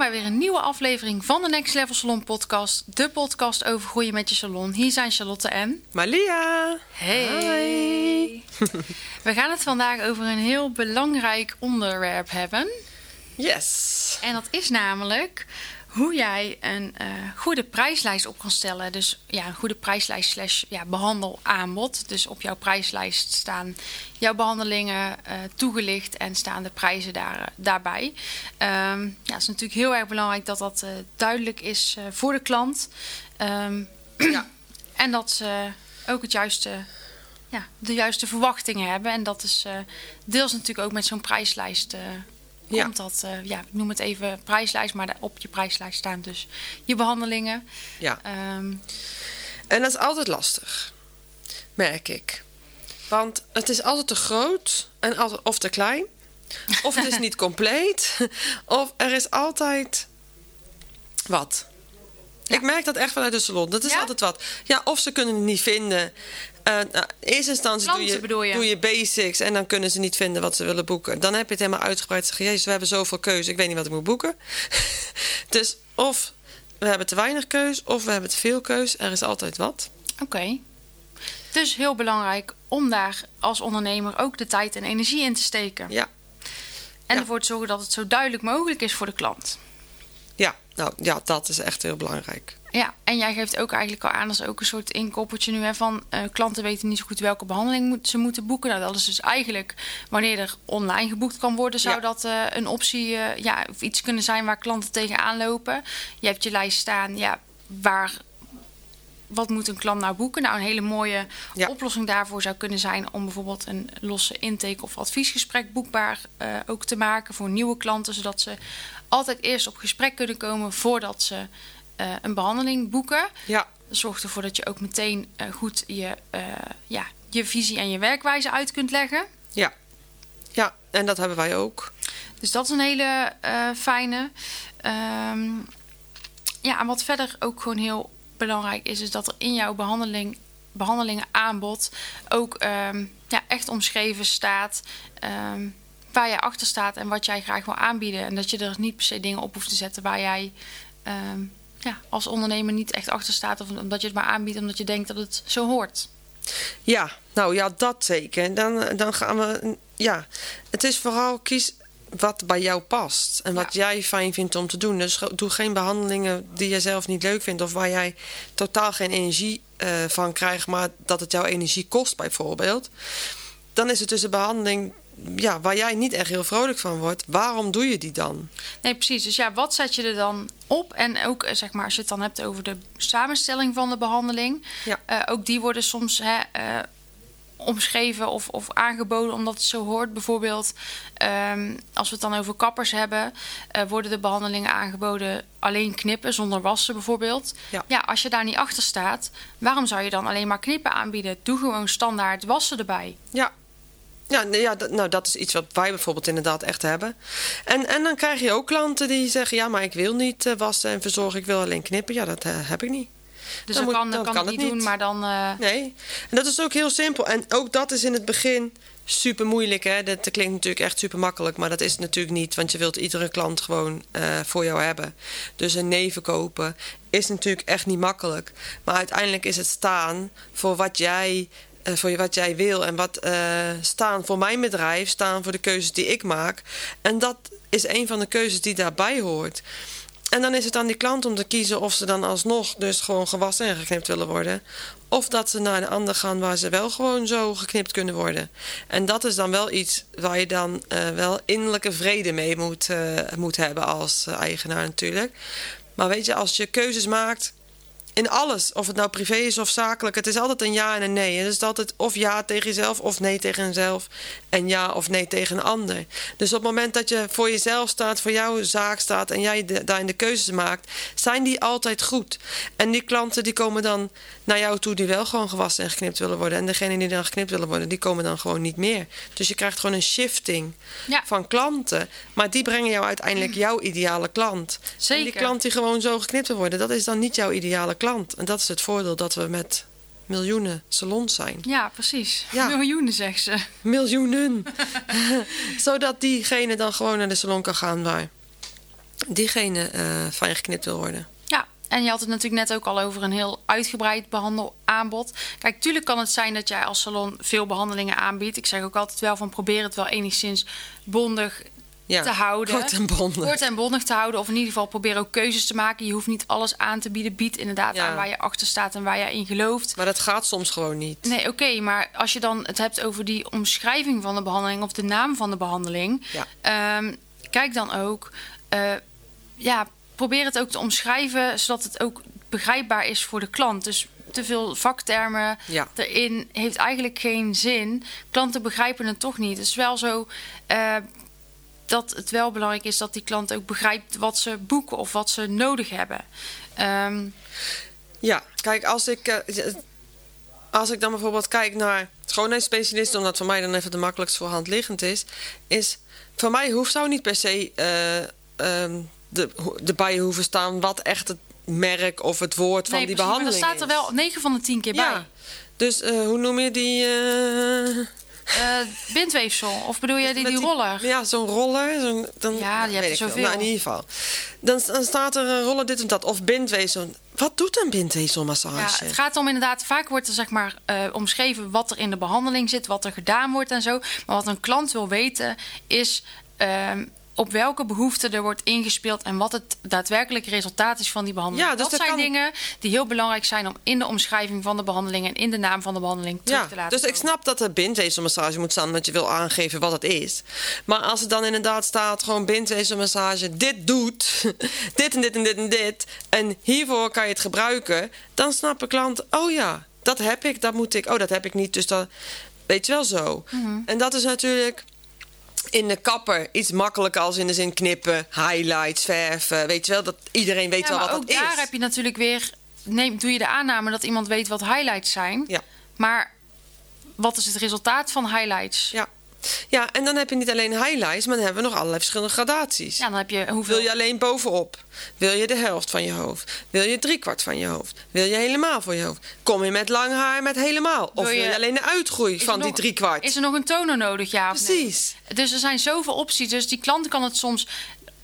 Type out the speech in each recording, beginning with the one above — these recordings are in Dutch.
Bij weer een nieuwe aflevering van de Next Level Salon podcast. De podcast over groeien met je salon. Hier zijn Charlotte en... Malia. Hey! We gaan het vandaag over een heel belangrijk onderwerp hebben. Yes. En dat is namelijk hoe jij een eh, goede prijslijst op kan stellen. Dus ja, een goede prijslijst slash ja, behandelaanbod. Dus op jouw prijslijst staan jouw behandelingen eh, toegelicht en staan de prijzen daar, eh, daarbij. Ehm, ja, het is natuurlijk heel erg belangrijk dat dat duidelijk is voor de klant. Ehm, Ja. En dat ze ook het juiste, ja, de juiste verwachtingen hebben. En dat is deels natuurlijk ook met zo'n prijslijst. Ja. Komt dat, eh, ja, ik noem het even prijslijst, maar op je prijslijst staan dus je behandelingen. Ja. Ehm, En dat is altijd lastig. Merk ik. Want het is altijd te groot en altijd, of te klein. Of het is niet compleet. Of er is altijd wat. Ja. Ik merk dat echt vanuit de salon. Dat is Ja? altijd wat. Ja, of ze kunnen het niet vinden. Eh, nou, in eerste instantie doe je, doe je basics en dan kunnen ze niet vinden wat ze willen boeken. Dan heb je het helemaal uitgebreid. Zeg je, jezus, we hebben zoveel keuze. Ik weet niet wat ik moet boeken. dus of we hebben te weinig keus, of we hebben te veel keus. Er is altijd wat. Oké. Dus heel belangrijk om daar als ondernemer ook de tijd en energie in te steken. Ja, En ja. ervoor te zorgen dat het zo duidelijk mogelijk is voor de klant. Nou, ja, dat is echt heel belangrijk. Ja, en jij geeft ook eigenlijk al aan als ook een soort inkoppertje nu hè, van eh, klanten weten niet zo goed welke behandeling moet, ze moeten boeken. Nou, dat is dus eigenlijk wanneer er online geboekt kan worden, zou Ja. dat eh, een optie, eh, ja, of iets kunnen zijn waar klanten tegenaan lopen. Je hebt je lijst staan, ja, waar. Wat moet een klant nou boeken? Nou, een hele mooie Ja. oplossing daarvoor zou kunnen zijn om bijvoorbeeld een losse intake of adviesgesprek boekbaar eh, ook te maken voor nieuwe klanten, zodat ze altijd eerst op gesprek kunnen komen voordat ze eh, een behandeling boeken. Ja, Zorg ervoor dat je ook meteen eh, goed je, ja, je visie en je werkwijze uit kunt leggen. ja. Ja, en dat hebben wij ook. Dus dat is een hele fijne. Ehm, ja, en wat verder ook gewoon heel belangrijk is, is dat er in jouw behandeling, behandelingen aanbod ook ehm, ja, echt omschreven staat. ehm, waar jij achter staat en wat jij graag wil aanbieden. En dat je er niet per se dingen op hoeft te zetten waar jij ehm, ja, als ondernemer niet echt achter staat. Of omdat je het maar aanbiedt omdat je denkt dat het zo hoort. Ja, nou ja, dat zeker. Dan, dan gaan we. Ja, het is vooral kies wat bij jou past. En wat jij fijn vindt om te doen. Dus doe geen behandelingen die je zelf niet leuk vindt. Of waar jij totaal geen energie eh, van krijgt. Maar dat het jouw energie kost, bijvoorbeeld. Dan is het dus een behandeling ja, waar jij niet echt heel vrolijk van wordt. Waarom doe je die dan? Nee, precies. Dus ja, wat zet je er dan op? En ook, eh, zeg maar, als je het dan hebt over de samenstelling van de behandeling. Ja. eh, ook die worden soms hè, omschreven of, of aangeboden omdat het zo hoort. Bijvoorbeeld, ehm, als we het dan over kappers hebben, eh, worden de behandelingen aangeboden alleen knippen zonder wassen bijvoorbeeld. Ja. als je daar niet achter staat, waarom zou je dan alleen maar knippen aanbieden? Doe gewoon standaard wassen erbij. Ja. Ja, ja dat, nou, dat is iets wat wij bijvoorbeeld inderdaad echt hebben. En, en dan krijg je ook klanten die zeggen... ja, maar ik wil niet eh, wassen en verzorgen, ik wil alleen knippen. Ja, dat eh, heb ik niet. Dus Dan dat moet- kan, dan kan, kan het niet doen, niet. maar dan... eh, Nee, en dat is ook heel simpel. En ook dat is in het begin super moeilijk. Hè? Dat klinkt natuurlijk echt super makkelijk, maar dat is het natuurlijk niet. Want je wilt iedere klant gewoon eh, voor jou hebben. Dus een nee verkopen is natuurlijk echt niet makkelijk. Maar uiteindelijk is het staan voor wat jij, eh, voor wat jij wil. En wat staan voor mijn bedrijf, staan voor de keuzes die ik maak. En dat is een van de keuzes die daarbij hoort. En dan is het aan die klant om te kiezen of ze dan alsnog dus gewoon gewassen en geknipt willen worden. Of dat ze naar een ander gaan waar ze wel gewoon zo geknipt kunnen worden. En dat is dan wel iets waar je dan eh, wel innerlijke vrede mee moet, eh, moet hebben als eh, eigenaar natuurlijk. Maar weet je, als je keuzes maakt, In alles, of het nou privé is of zakelijk, het is altijd een ja en een nee. Het is altijd of ja tegen jezelf of nee tegen jezelf. En ja of nee tegen een ander. Dus op het moment dat je voor jezelf staat, voor jouw zaak staat en jij de, daarin de keuzes maakt, zijn die altijd goed. En die klanten die komen dan naar jou toe die wel gewoon gewassen en geknipt willen worden. En degene die dan geknipt willen worden, die komen dan gewoon niet meer. Dus je krijgt gewoon een shifting Ja. van klanten. Maar die brengen jou uiteindelijk jouw ideale klant. En die Zeker. klant die gewoon zo geknipt wil worden, dat is dan niet jouw ideale klant. En dat is het voordeel dat we met miljoenen salons zijn. Ja, precies. Ja. Miljoenen, zegt ze. Miljoenen. Zodat diegene dan gewoon naar de salon kan gaan waar diegene van je geknipt wil worden. Ja, en je had het natuurlijk net ook al over een heel uitgebreid behandelaanbod. Kijk, tuurlijk kan het zijn dat jij als salon veel behandelingen aanbiedt. Ik zeg ook altijd wel van probeer het wel enigszins bondig Ja, te houden. Kort en bondig. Kort en bondig te houden. Of in ieder geval probeer ook keuzes te maken. Je hoeft niet alles aan te bieden. Bied inderdaad Ja. aan waar je achter staat en waar je in gelooft. Maar dat gaat soms gewoon niet. Nee, oké, maar als je dan het hebt over die omschrijving van de behandeling of de naam van de behandeling, Ja. ehm, kijk dan ook, eh, ja, probeer het ook te omschrijven zodat het ook begrijpbaar is voor de klant. Dus te veel vaktermen Ja. erin heeft eigenlijk geen zin. Klanten begrijpen het toch niet. Het is wel zo eh, dat het wel belangrijk is dat die klant ook begrijpt wat ze boeken of wat ze nodig hebben. Ehm, Ja, kijk, als ik, eh, als ik dan bijvoorbeeld kijk naar schoonheidsspecialisten, omdat voor mij dan even de makkelijkst voor hand liggend is, is voor mij hoeft zou niet per se ehm, de, erbij hoeven staan wat echt het merk of het woord van die precies, maar behandeling dat staat er is. wel 9 van de 10 keer bij. Ja. Dus eh, hoe noem je die? Eh, bindweefsel. Of bedoel jij die, die roller? Ja, zo'n roller. Zo'n, dan, Ja, die heb weet je zoveel. Nou, in ieder geval. Dan, dan staat er een roller dit en dat. Of bindweefsel. Wat doet een bindweefselmassage? Ja, het gaat om inderdaad, vaak wordt er zeg maar eh, omschreven wat er in de behandeling zit, wat er gedaan wordt en zo. Maar wat een klant wil weten is ehm, op welke behoeften er wordt ingespeeld en wat het daadwerkelijke resultaat is van die behandeling. Ja, dus dat dat zijn kan- dingen die heel belangrijk zijn om in de omschrijving van de behandeling en in de naam van de behandeling terug Ja, te laten dus ik snap dat er bindweefselmassage moet staan, omdat je wil aangeven wat het is. Maar als het dan inderdaad staat, gewoon bindweefselmassage, dit doet, dit en dit en dit en dit, en hiervoor kan je het gebruiken, dan snapt de klant, oh ja, dat heb ik, dat moet ik, oh dat heb ik niet, dus dat weet je wel zo. Mhm. En dat is natuurlijk in de kapper iets makkelijker als in de zin knippen, highlights, verven, weet je wel, dat iedereen weet Ja, wel maar wat ook dat daar is. heb je natuurlijk weer, neem, doe je de aanname dat iemand weet wat highlights zijn. Ja. Maar wat is het resultaat van highlights? Ja. Ja, en dan heb je niet alleen highlights, maar dan hebben we nog allerlei verschillende gradaties. Ja, dan heb je hoeveel. Wil je alleen bovenop? Wil je de helft van je hoofd? Wil je driekwart van je hoofd? Wil je helemaal voor je hoofd? Kom je met lang haar met helemaal? Of Wil wil je- alleen de uitgroei Is van die nog- driekwart? Is er nog een toner nodig, ja of nee? Precies. Dus er zijn zoveel opties. Dus die klant kan het soms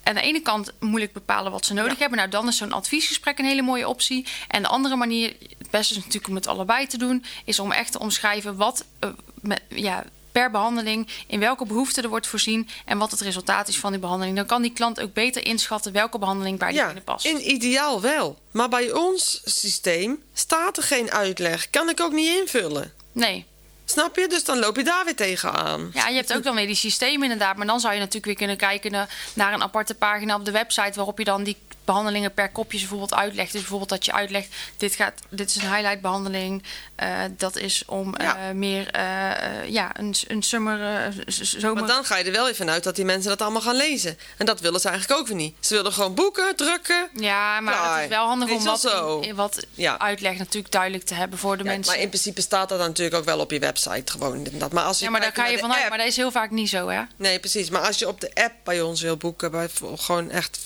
aan de ene kant moeilijk bepalen wat ze nodig Ja. hebben. Nou, dan is zo'n adviesgesprek een hele mooie optie. En de andere manier, het beste is natuurlijk om het allebei te doen, is om echt te omschrijven wat eh, met, ja, per behandeling in welke behoeften er wordt voorzien en wat het resultaat is van die behandeling. Dan kan die klant ook beter inschatten welke behandeling bij Ja, diegene past. in ideaal wel. Maar bij ons systeem staat er geen uitleg. Kan ik ook niet invullen. Nee. Snap je? Dus dan loop je daar weer tegenaan. Ja, je hebt ook dan weer die systemen inderdaad. Maar dan zou je natuurlijk weer kunnen kijken naar een aparte pagina op de website... waarop je dan die behandelingen per kopjes bijvoorbeeld uitlegt. Dus bijvoorbeeld dat je uitlegt, dit, gaat, dit is een highlight behandeling. eh, dat is om Ja. eh, meer, eh, ja, een, een summer, zomer... Maar dan ga je er wel weer vanuit dat die mensen dat allemaal gaan lezen. En dat willen ze eigenlijk ook weer niet. Ze willen gewoon boeken, drukken. Ja, maar Klaar. het is wel handig om wat, zo. in- in wat Ja. uitleg natuurlijk duidelijk te hebben voor de Ja, mensen. maar in principe staat dat dan natuurlijk ook wel op je website gewoon. Dat. Maar als je ja, maar daar ga je vanuit. Maar dat is heel vaak niet zo, hè? Nee, precies. Maar als je op de app bij ons wil boeken, gewoon echt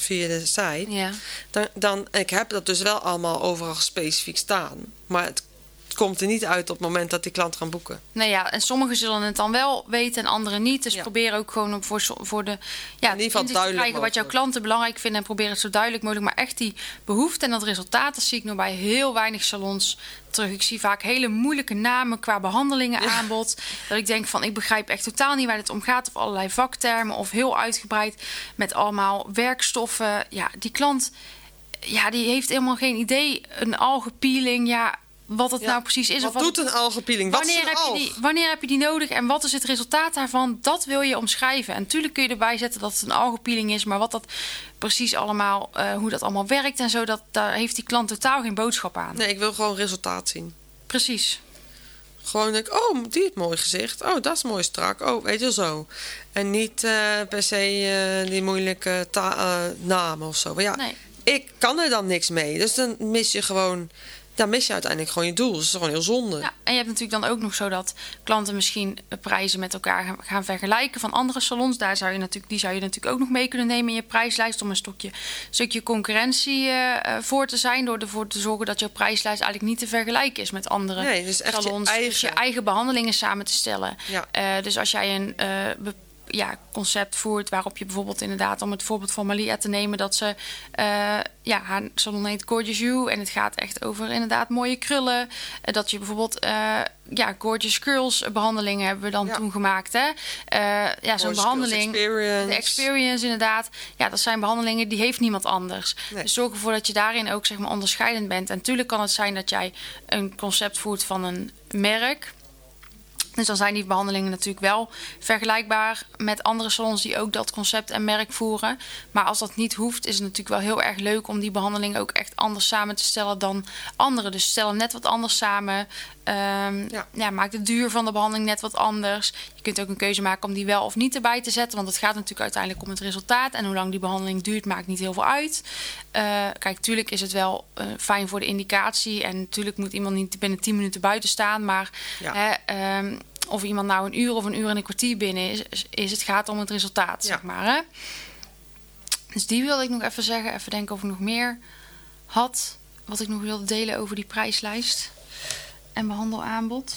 via de site, Ja. dan, dan ik heb dat dus wel allemaal overal specifiek staan. Maar het, het komt er niet uit op het moment dat die klant gaan boeken. Nee, ja, en sommigen zullen het dan wel weten en anderen niet. Dus Ja. probeer ook gewoon om voor, voor de ja, In ieder geval inzicht te duidelijk krijgen wat jouw klanten belangrijk vinden. En probeer het zo duidelijk mogelijk. Maar echt die behoefte en dat resultaat, dat zie ik nog bij heel weinig salons terug. Ik zie vaak hele moeilijke namen qua behandelingen aanbod. Dat ik denk van, ik begrijp echt totaal niet waar het om gaat. Of allerlei vaktermen of heel uitgebreid met allemaal werkstoffen. Ja, die klant, ja, die heeft helemaal geen idee. Een algepeeling, ja... wat het Ja. nou precies is. Wat of doet het- een algepeeling? Wat is Wanneer een heb, je die, wanneer heb je die nodig en wat is het resultaat daarvan? Dat wil je omschrijven. En natuurlijk kun je erbij zetten dat het een algepeeling is, maar wat dat precies allemaal, eh, hoe dat allemaal werkt en zo, dat, daar heeft die klant totaal geen boodschap aan. Nee, ik wil gewoon resultaat zien. Precies. Gewoon denk ik, oh, die heeft mooi gezicht. Oh, dat is mooi strak. Oh, weet je wel zo. En niet eh, per se eh, die moeilijke namen of zo. Maar ja, Nee. ik kan er dan niks mee. Dus dan mis je gewoon... Dan mis je uiteindelijk gewoon je doel. Dus dat is gewoon heel zonde. Ja, en je hebt natuurlijk dan ook nog zo dat klanten misschien prijzen met elkaar gaan- vergelijken van andere salons. Daar zou je natuurlijk, die zou je natuurlijk ook nog mee kunnen nemen in je prijslijst om een stukje, stukje concurrentie eh, eh, voor te zijn. Door ervoor te zorgen dat jouw prijslijst eigenlijk niet te vergelijken is met andere Nee, dus echt je salons. Dus je eigen. eigen behandelingen samen te stellen. Ja. Eh, dus als jij een be- ja, concept voert waarop je bijvoorbeeld inderdaad, om het voorbeeld van Malia te nemen, dat ze, eh, ja, haar salon heet Gorgeous You en het gaat echt over inderdaad mooie krullen. Eh, dat je bijvoorbeeld, eh, ja, Gorgeous Curls behandelingen hebben we dan Ja. toen gemaakt, hè. Ja, zo'n behandeling. Experience. De experience inderdaad. Ja, dat zijn behandelingen die heeft niemand anders. Nee. Dus zorg ervoor dat je daarin ook zeg maar onderscheidend bent. En natuurlijk kan het zijn dat jij een concept voert van een merk. Dus dan zijn die behandelingen natuurlijk wel vergelijkbaar met andere salons die ook dat concept en merk voeren. Maar als dat niet hoeft, is het natuurlijk wel heel erg leuk om die behandelingen ook echt anders samen te stellen dan andere. Dus stel hem net wat anders samen. Ehm, Ja. ja. maak de duur van de behandeling net wat anders. Je kunt ook een keuze maken om die wel of niet erbij te zetten. Want het gaat natuurlijk uiteindelijk om het resultaat. En hoe lang die behandeling duurt, maakt niet heel veel uit. Eh, kijk, tuurlijk is het wel eh, fijn voor de indicatie. En natuurlijk moet iemand niet binnen 10 minuten buiten staan. Maar Ja. hè, ehm, of iemand nou een uur of een uur en een kwartier binnen is, is- het gaat om het resultaat, Ja. zeg maar. Hè? Dus die wilde ik nog even zeggen. Even denken of ik nog meer had. Wat ik nog wilde delen over die prijslijst. En behandelaanbod.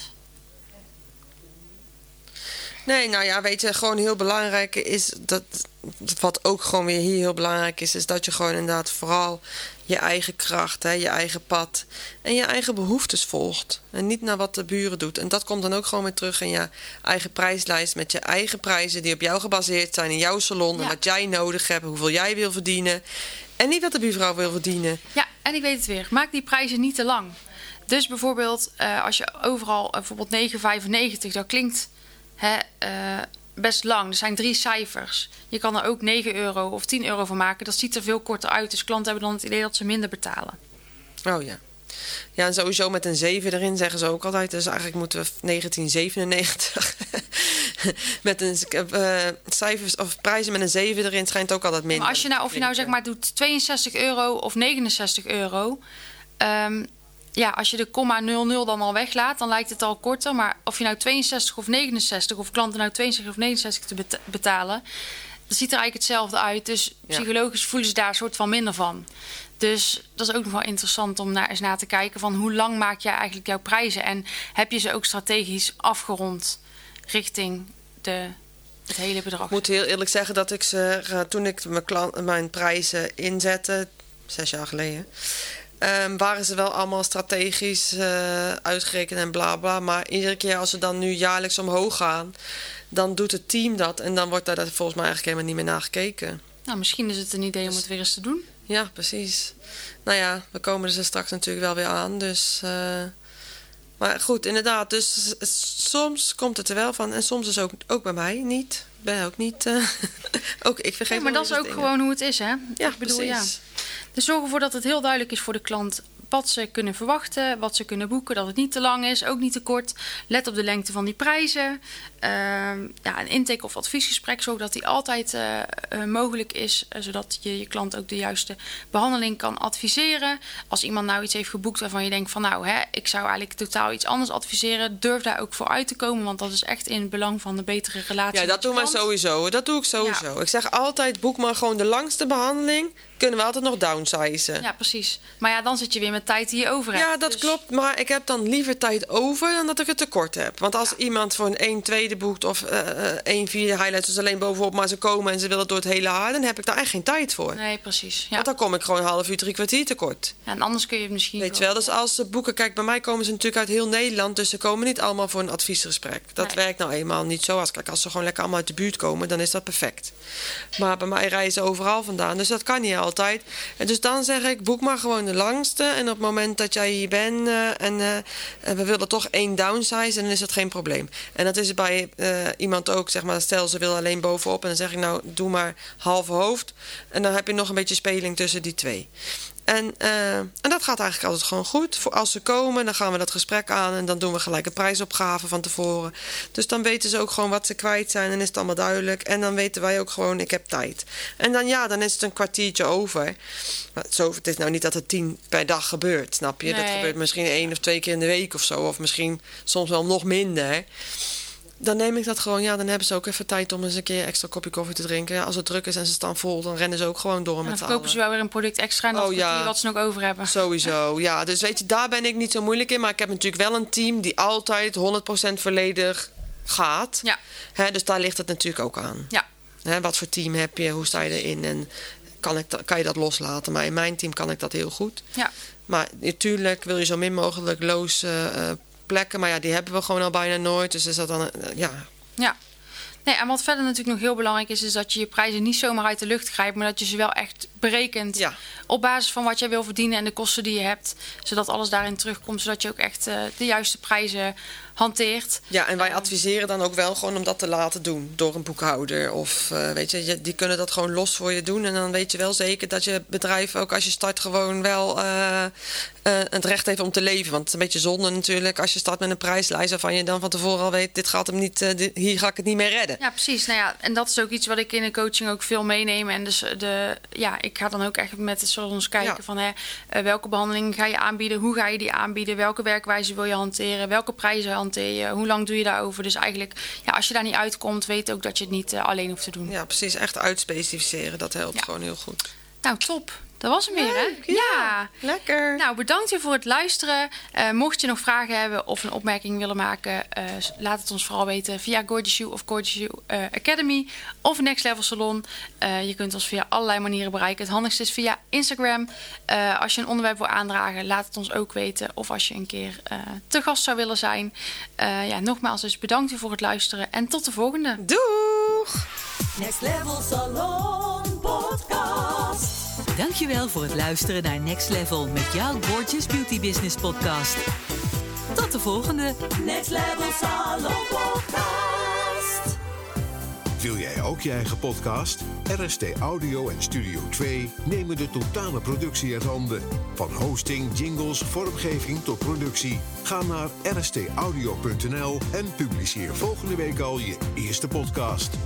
Nee, nou ja, weet je, gewoon heel belangrijk is dat. Wat ook gewoon weer hier heel belangrijk is, is dat je gewoon inderdaad vooral je eigen kracht, hè, je eigen pad en je eigen behoeftes volgt. En niet naar wat de buren doet. En dat komt dan ook gewoon weer terug in je eigen prijslijst met je eigen prijzen die op jou gebaseerd zijn in jouw salon. En wat jij nodig hebt, hoeveel jij wil verdienen. En niet wat de buurvrouw wil verdienen. Ja, en ik weet het weer. Maak die prijzen niet te lang. Dus bijvoorbeeld, eh, als je overal eh, bijvoorbeeld 9,95, dat klinkt hè, eh, best lang. Er zijn drie cijfers. Je kan er ook 9 euro of 10 euro van maken. Dat ziet er veel korter uit. Dus klanten hebben dan het idee dat ze minder betalen. Oh ja. Ja, en sowieso met een 7 erin zeggen ze ook altijd. Dus eigenlijk moeten we 1997. met een eh, cijfers of prijzen met een 7 erin schijnt ook altijd minder. Maar als je nou, of je nou zeg maar doet 62 euro of 69 euro. ehm, ja, als je de komma 00 dan al weglaat, dan lijkt het al korter. Maar of je nou 62 of 69, of klanten nou 62 of 69 te beta- betalen, dat ziet er eigenlijk hetzelfde uit. Dus Ja. psychologisch voelen ze daar een soort van minder van. Dus dat is ook nog wel interessant om naar, eens na te kijken van hoe lang maak jij eigenlijk jouw prijzen en heb je ze ook strategisch afgerond richting de, het hele bedrag. Ik moet heel eerlijk zeggen dat ik ze, eh, toen ik mijn, klant, mijn prijzen inzette, zes jaar geleden, ehm, waren ze wel allemaal strategisch eh, uitgerekend en bla bla. Maar iedere keer als ze dan nu jaarlijks omhoog gaan, dan doet het team dat. En dan wordt daar volgens mij eigenlijk helemaal niet meer naar gekeken. Nou, misschien is het een idee om het weer eens te doen. Ja, precies. Nou ja, we komen er straks natuurlijk wel weer aan. Dus. eh, maar goed, inderdaad. Dus soms komt het er wel van. En soms is ook, ook bij mij niet. Ben ook niet. eh, ook ik vergeet Ja, maar dat is ook dingen. gewoon hoe het is, hè? Ja, ik bedoel, precies. ja. Dus zorg ervoor dat het heel duidelijk is voor de klant wat ze kunnen verwachten, wat ze kunnen boeken, dat het niet te lang is, ook niet te kort. Let op de lengte van die prijzen. Ehm, ja, een intake- of adviesgesprek, zodat die altijd eh, eh, mogelijk is, eh, zodat je je klant ook de juiste behandeling kan adviseren. Als iemand nou iets heeft geboekt waarvan je denkt van nou, hè, ik zou eigenlijk totaal iets anders adviseren, durf daar ook voor uit te komen, want dat is echt in het belang van de betere relatie. Ja, dat doen wij sowieso. Dat doe ik sowieso. Ik zeg altijd, boek maar gewoon de langste behandeling. Kunnen we altijd nog downsizen. Ja, precies. Maar ja, dan zit je weer met tijd die je over hebt. Ja, dat Dus- klopt. Maar ik heb dan liever tijd over dan dat ik het tekort heb. Want als iemand voor een 1 tweede boekt of eh eh, 1 vierde highlights, dus alleen bovenop, maar ze komen en ze willen door het hele haar, dan heb ik daar echt geen tijd voor. Nee, precies. Ja. Want dan kom ik gewoon een half uur, drie kwartier tekort. Ja, en anders kun je het misschien. Weet je wel, dus als ze boeken, kijk, bij mij komen ze natuurlijk uit heel Nederland, dus ze komen niet allemaal voor een adviesgesprek. Dat Nee. werkt nou eenmaal niet zo. Als, kijk, als ze gewoon lekker allemaal uit de buurt komen, dan is dat perfect. Maar bij mij reizen ze overal vandaan, dus dat kan niet altijd. Altijd. En dus dan zeg ik, boek maar gewoon de langste. En op het moment dat jij hier bent eh, en eh, en we willen toch één downsize, dan is dat geen probleem. En dat is bij eh, iemand ook, zeg maar, stel ze wil alleen bovenop. En dan zeg ik, nou, doe maar halve hoofd. En dan heb je nog een beetje speling tussen die twee. En, eh, en dat gaat eigenlijk altijd gewoon goed. Voor als ze komen, dan gaan we dat gesprek aan en dan doen we gelijk een prijsopgave van tevoren. Dus dan weten ze ook gewoon wat ze kwijt zijn en is het allemaal duidelijk. En dan weten wij ook gewoon, ik heb tijd. En dan ja, dan is het een kwartiertje over. Maar zo, het is nou niet dat het tien per dag gebeurt, snap je? Dat gebeurt misschien één of twee keer in de week of zo. Of misschien soms wel nog minder. Dan neem ik dat gewoon, ja, dan hebben ze ook even tijd om eens een keer extra kopje koffie te drinken. Ja, als het druk is en ze staan vol, dan rennen ze ook gewoon door En met dan z'n verkopen ze wel weer een product extra en Oh, ja. wat ze nog over hebben. Sowieso, ja. Dus weet je, daar ben ik niet zo moeilijk in. Maar ik heb natuurlijk wel een team die altijd 100% volledig gaat. Ja, Hè, dus daar ligt het natuurlijk ook aan. ja. Hè, wat voor team heb je? Hoe sta je erin? En kan, ik kan je dat loslaten? Maar in mijn team kan ik dat heel goed. Ja. Maar natuurlijk wil je zo min mogelijk loze eh, plekken. Maar ja, die hebben we gewoon al bijna nooit. Dus is dat dan... eh, ja, Ja. Nee, en wat verder natuurlijk nog heel belangrijk is, is dat je je prijzen niet zomaar uit de lucht grijpt, maar dat je ze wel echt berekent Ja. op basis van wat jij wil verdienen en de kosten die je hebt, zodat alles daarin terugkomt, zodat je ook echt eh, de juiste prijzen hanteert. Ja, en wij adviseren dan ook wel gewoon om dat te laten doen door een boekhouder. Of eh, weet je, die kunnen dat gewoon los voor je doen. En dan weet je wel zeker dat je bedrijf ook als je start gewoon wel eh, eh, het recht heeft om te leven. Want het is een beetje zonde natuurlijk als je start met een prijslijst waarvan je dan van tevoren al weet, dit gaat hem niet, eh, hier ga ik het niet meer redden. Ja, precies. Nou ja, en dat is ook iets wat ik in de coaching ook veel meeneem. En dus de, ja, ik ga dan ook echt met de salons kijken Ja. van hè, eh, welke behandeling ga je aanbieden, hoe ga je die aanbieden, welke werkwijze wil je hanteren, welke prijzen hanteer je, hoe lang doe je daarover. Dus eigenlijk, ja, als je daar niet uitkomt, weet ook dat je het niet eh, alleen hoeft te doen. Ja, precies. Echt uitspecificeren. Dat helpt Ja. gewoon heel goed. Nou, top. Dat was hem weer, hè? Ja. Lekker. Nou, bedankt weer voor het luisteren. Eh, mocht je nog vragen hebben of een opmerking willen maken, eh, laat het ons vooral weten via Gorgeous You of Gorgeous You eh, Academy of Next Level Salon. Eh, je kunt ons via allerlei manieren bereiken. Het handigste is via Instagram. Eh, als je een onderwerp wil aandragen, laat het ons ook weten. Of als je een keer eh, te gast zou willen zijn. Eh, ja, nogmaals, dus bedankt weer voor het luisteren en tot de volgende. Doeg! Next Level Salon Podcast. Dankjewel voor het luisteren naar Next Level met jouw Gorgeous Beauty Business podcast. Tot de volgende! Next Level Salon Podcast. Wil jij ook je eigen podcast? RST Audio en Studio 2 nemen de totale productie uit handen. Van hosting, jingles, vormgeving tot productie. Ga naar rstaudio.nl en publiceer volgende week al je eerste podcast.